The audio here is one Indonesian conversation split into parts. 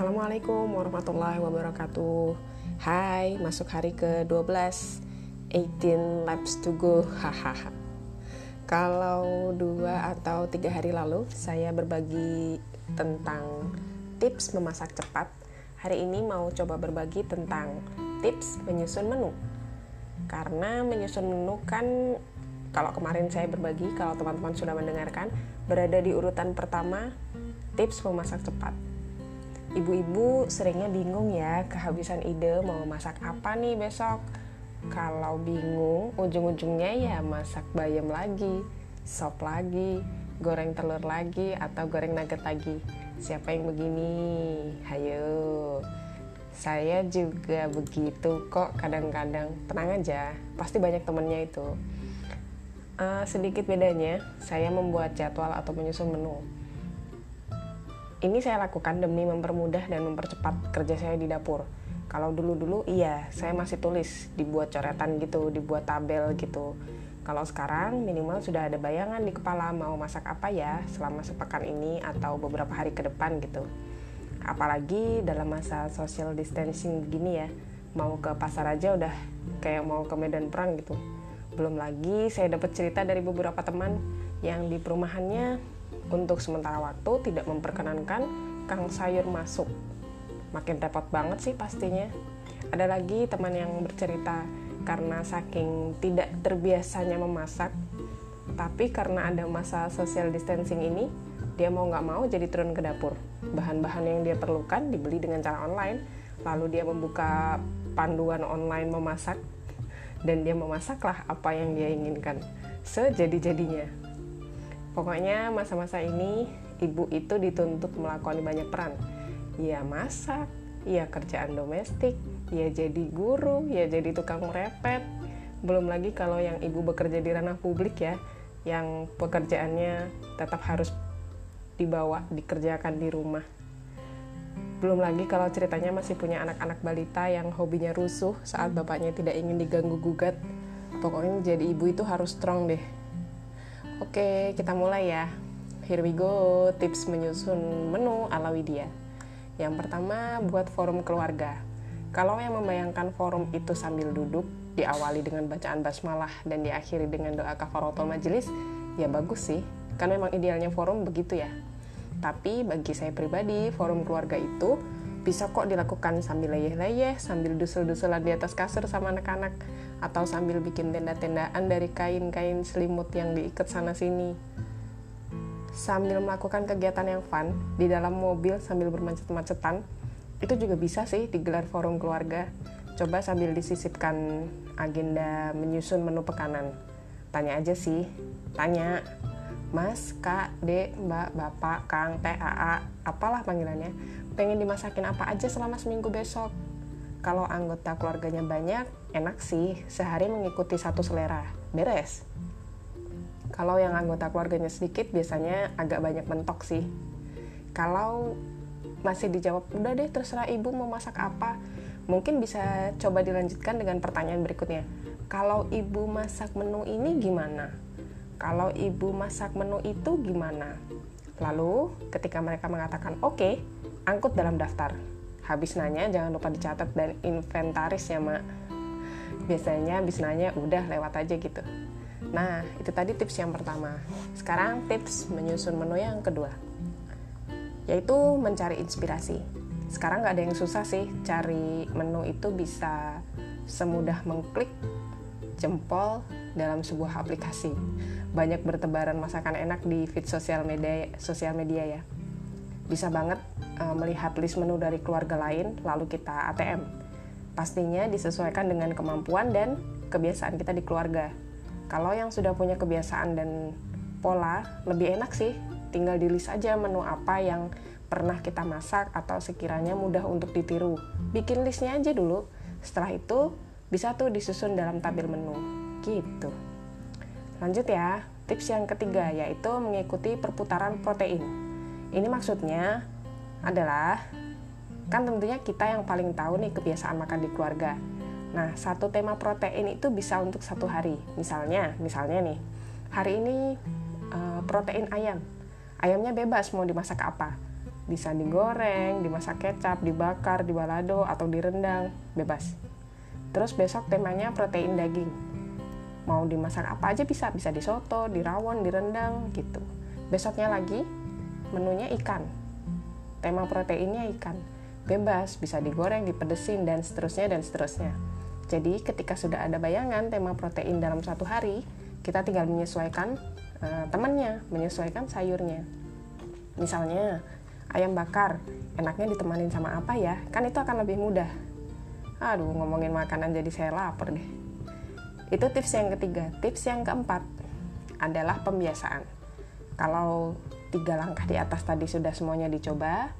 Assalamualaikum warahmatullahi wabarakatuh. Hai, masuk hari ke-12. 18 laps to go. Hahaha. Kalau dua atau tiga hari lalu Saya berbagi tentang tips memasak cepat. Hari ini mau coba berbagi tentang tips menyusun menu. Karena menyusun menu kan kalau kemarin saya berbagi, kalau teman-teman sudah mendengarkan, berada di urutan pertama tips memasak cepat ibu-ibu seringnya bingung ya kehabisan ide mau masak apa nih besok. Kalau bingung ujung-ujungnya ya masak bayam lagi sop lagi goreng telur lagi atau goreng nugget lagi. Siapa yang begini? Hayo. Saya juga begitu kok kadang-kadang. Tenang aja pasti banyak temennya itu. Uh, sedikit bedanya saya membuat jadwal atau menyusun menu ini saya lakukan demi mempermudah dan mempercepat kerja saya di dapur. Kalau dulu-dulu iya, saya masih tulis, dibuat coretan gitu, dibuat tabel gitu. Kalau sekarang minimal sudah ada bayangan di kepala mau masak apa ya selama sepekan ini atau beberapa hari ke depan gitu. Apalagi dalam masa social distancing gini ya, mau ke pasar aja udah kayak mau ke medan perang gitu. Belum lagi saya dapat cerita dari beberapa teman yang di perumahannya untuk sementara waktu tidak memperkenankan kang sayur masuk. Makin repot banget sih pastinya. Ada lagi teman yang bercerita karena saking tidak terbiasanya memasak, tapi karena ada masa social distancing ini, dia mau nggak mau jadi turun ke dapur. Bahan-bahan yang dia perlukan dibeli dengan cara online, lalu dia membuka panduan online memasak, dan dia memasaklah apa yang dia inginkan sejadi-jadinya. Pokoknya masa-masa ini ibu itu dituntut melakukan banyak peran. Ya masak, ya kerjaan domestik, ya jadi guru, ya jadi tukang repet. Belum lagi kalau yang ibu bekerja di ranah publik ya, yang pekerjaannya tetap harus dibawa, dikerjakan di rumah. Belum lagi kalau ceritanya masih punya anak-anak balita yang hobinya rusuh saat bapaknya tidak ingin diganggu gugat. Pokoknya jadi ibu itu harus strong deh Oke, kita mulai ya. Here we go, tips menyusun menu ala Widya. Yang pertama, buat forum keluarga. Kalau yang membayangkan forum itu sambil duduk, diawali dengan bacaan basmalah dan diakhiri dengan doa kafaratul majelis, ya bagus sih. Kan memang idealnya forum begitu ya. Tapi bagi saya pribadi, forum keluarga itu bisa kok dilakukan sambil leyeh-leyeh, sambil dusel-duselan di atas kasur sama anak-anak, atau sambil bikin tenda-tendaan dari kain-kain selimut yang diikat sana-sini. Sambil melakukan kegiatan yang fun di dalam mobil sambil bermacet-macetan, itu juga bisa sih digelar forum keluarga. Coba sambil disisipkan agenda menyusun menu pekanan. Tanya aja sih, tanya. Mas, Kak, Dek, Mbak, Bapak, Kang, Teh, AA, apalah panggilannya pengen dimasakin apa aja selama seminggu besok. Kalau anggota keluarganya banyak, enak sih, sehari mengikuti satu selera. Beres. Kalau yang anggota keluarganya sedikit, biasanya agak banyak mentok sih. Kalau masih dijawab, udah deh terserah ibu mau masak apa, mungkin bisa coba dilanjutkan dengan pertanyaan berikutnya. Kalau ibu masak menu ini gimana? Kalau ibu masak menu itu gimana? Lalu, ketika mereka mengatakan oke, okay, angkut dalam daftar. Habis nanya jangan lupa dicatat dan inventaris ya mak. Biasanya habis nanya udah lewat aja gitu. Nah itu tadi tips yang pertama. Sekarang tips menyusun menu yang kedua. Yaitu mencari inspirasi. Sekarang nggak ada yang susah sih cari menu itu bisa semudah mengklik jempol dalam sebuah aplikasi. Banyak bertebaran masakan enak di feed sosial media sosial media ya bisa banget uh, melihat list menu dari keluarga lain lalu kita ATM. Pastinya disesuaikan dengan kemampuan dan kebiasaan kita di keluarga. Kalau yang sudah punya kebiasaan dan pola, lebih enak sih tinggal di list aja menu apa yang pernah kita masak atau sekiranya mudah untuk ditiru. Bikin listnya aja dulu. Setelah itu bisa tuh disusun dalam tabel menu. Gitu. Lanjut ya, tips yang ketiga yaitu mengikuti perputaran protein. Ini maksudnya adalah kan tentunya kita yang paling tahu nih kebiasaan makan di keluarga. Nah, satu tema protein itu bisa untuk satu hari. Misalnya, misalnya nih, hari ini uh, protein ayam. Ayamnya bebas mau dimasak apa. bisa digoreng, dimasak kecap, dibakar, dibalado, atau direndang, bebas. Terus besok temanya protein daging. Mau dimasak apa aja bisa, bisa disoto, dirawon, direndang, gitu. Besoknya lagi menunya ikan. Tema proteinnya ikan. Bebas, bisa digoreng, dipedesin, dan seterusnya, dan seterusnya. Jadi ketika sudah ada bayangan tema protein dalam satu hari, kita tinggal menyesuaikan uh, temannya, menyesuaikan sayurnya. Misalnya, ayam bakar, enaknya ditemanin sama apa ya? Kan itu akan lebih mudah. Aduh, ngomongin makanan jadi saya lapar deh. Itu tips yang ketiga. Tips yang keempat adalah pembiasaan. Kalau tiga langkah di atas tadi sudah semuanya dicoba,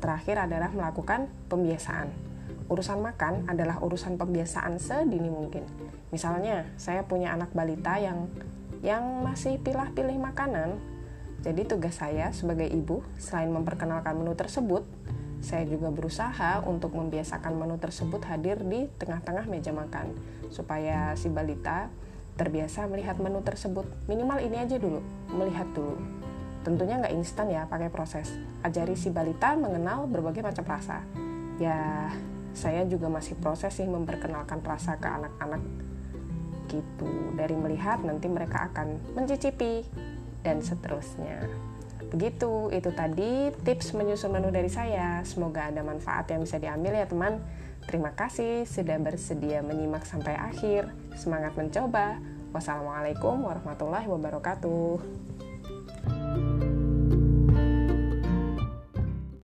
terakhir adalah melakukan pembiasaan. Urusan makan adalah urusan pembiasaan sedini mungkin. Misalnya, saya punya anak balita yang yang masih pilih-pilih makanan, jadi tugas saya sebagai ibu, selain memperkenalkan menu tersebut, saya juga berusaha untuk membiasakan menu tersebut hadir di tengah-tengah meja makan, supaya si balita terbiasa melihat menu tersebut. Minimal ini aja dulu, melihat dulu. Tentunya nggak instan ya pakai proses. Ajari si balita mengenal berbagai macam rasa. Ya, saya juga masih proses sih memperkenalkan rasa ke anak-anak gitu. Dari melihat nanti mereka akan mencicipi dan seterusnya. Begitu, itu tadi tips menyusun menu dari saya. Semoga ada manfaat yang bisa diambil ya teman. Terima kasih sudah bersedia menyimak sampai akhir. Semangat mencoba. Wassalamualaikum warahmatullahi wabarakatuh.